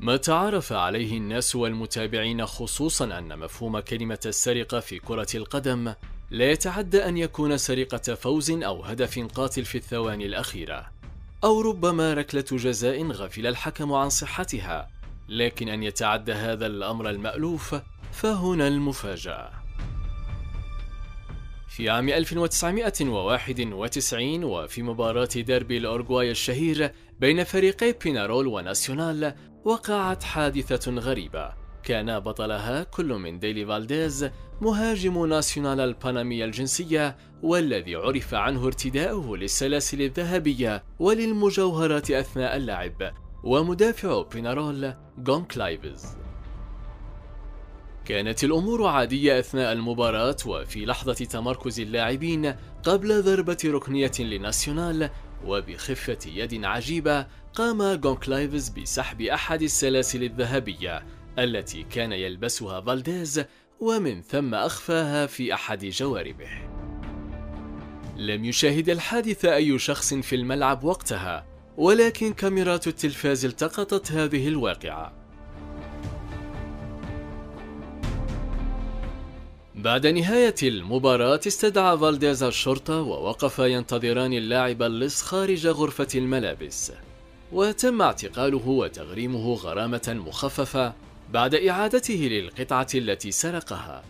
ما تعارف عليه الناس والمتابعين خصوصا أن مفهوم كلمة السرقة في كرة القدم لا يتعدى أن يكون سرقة فوز أو هدف قاتل في الثواني الأخيرة أو ربما ركلة جزاء غفل الحكم عن صحتها لكن أن يتعدى هذا الأمر المألوف فهنا المفاجأة. في عام 1991 وفي مباراة ديربي الأورغواي الشهير بين فريقي بينارول وناسيونال وقعت حادثة غريبة. كان بطلها كل من ديلي فالديز مهاجم ناسيونال البانامية الجنسية والذي عرف عنه ارتداؤه للسلاسل الذهبية وللمجوهرات أثناء اللعب. ومدافع بينارول جون كلايفز. كانت الأمور عادية أثناء المباراة وفي لحظة تمركز اللاعبين قبل ضربة ركنية لناسيونال وبخفة يد عجيبة قام جون كلايفز بسحب أحد السلاسل الذهبية التي كان يلبسها فالديز ومن ثم أخفاها في أحد جواربه. لم يشاهد الحادث أي شخص في الملعب وقتها ولكن كاميرات التلفاز التقطت هذه الواقعة. بعد نهاية المباراة استدعى فالديز الشرطة ووقفا ينتظران اللاعب اللص خارج غرفة الملابس. وتم اعتقاله وتغريمه غرامة مخففة بعد إعادته للقطعة التي سرقها.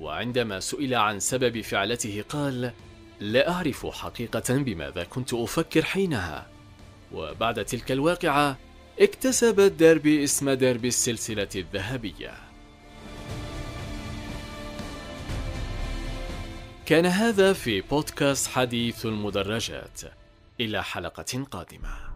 وعندما سئل عن سبب فعلته قال لا أعرف حقيقة بماذا كنت أفكر حينها وبعد تلك الواقعة اكتسب الدربي اسم دربي السلسلة الذهبية. كان هذا في بودكاست حديث المدرجات. إلى حلقة قادمة.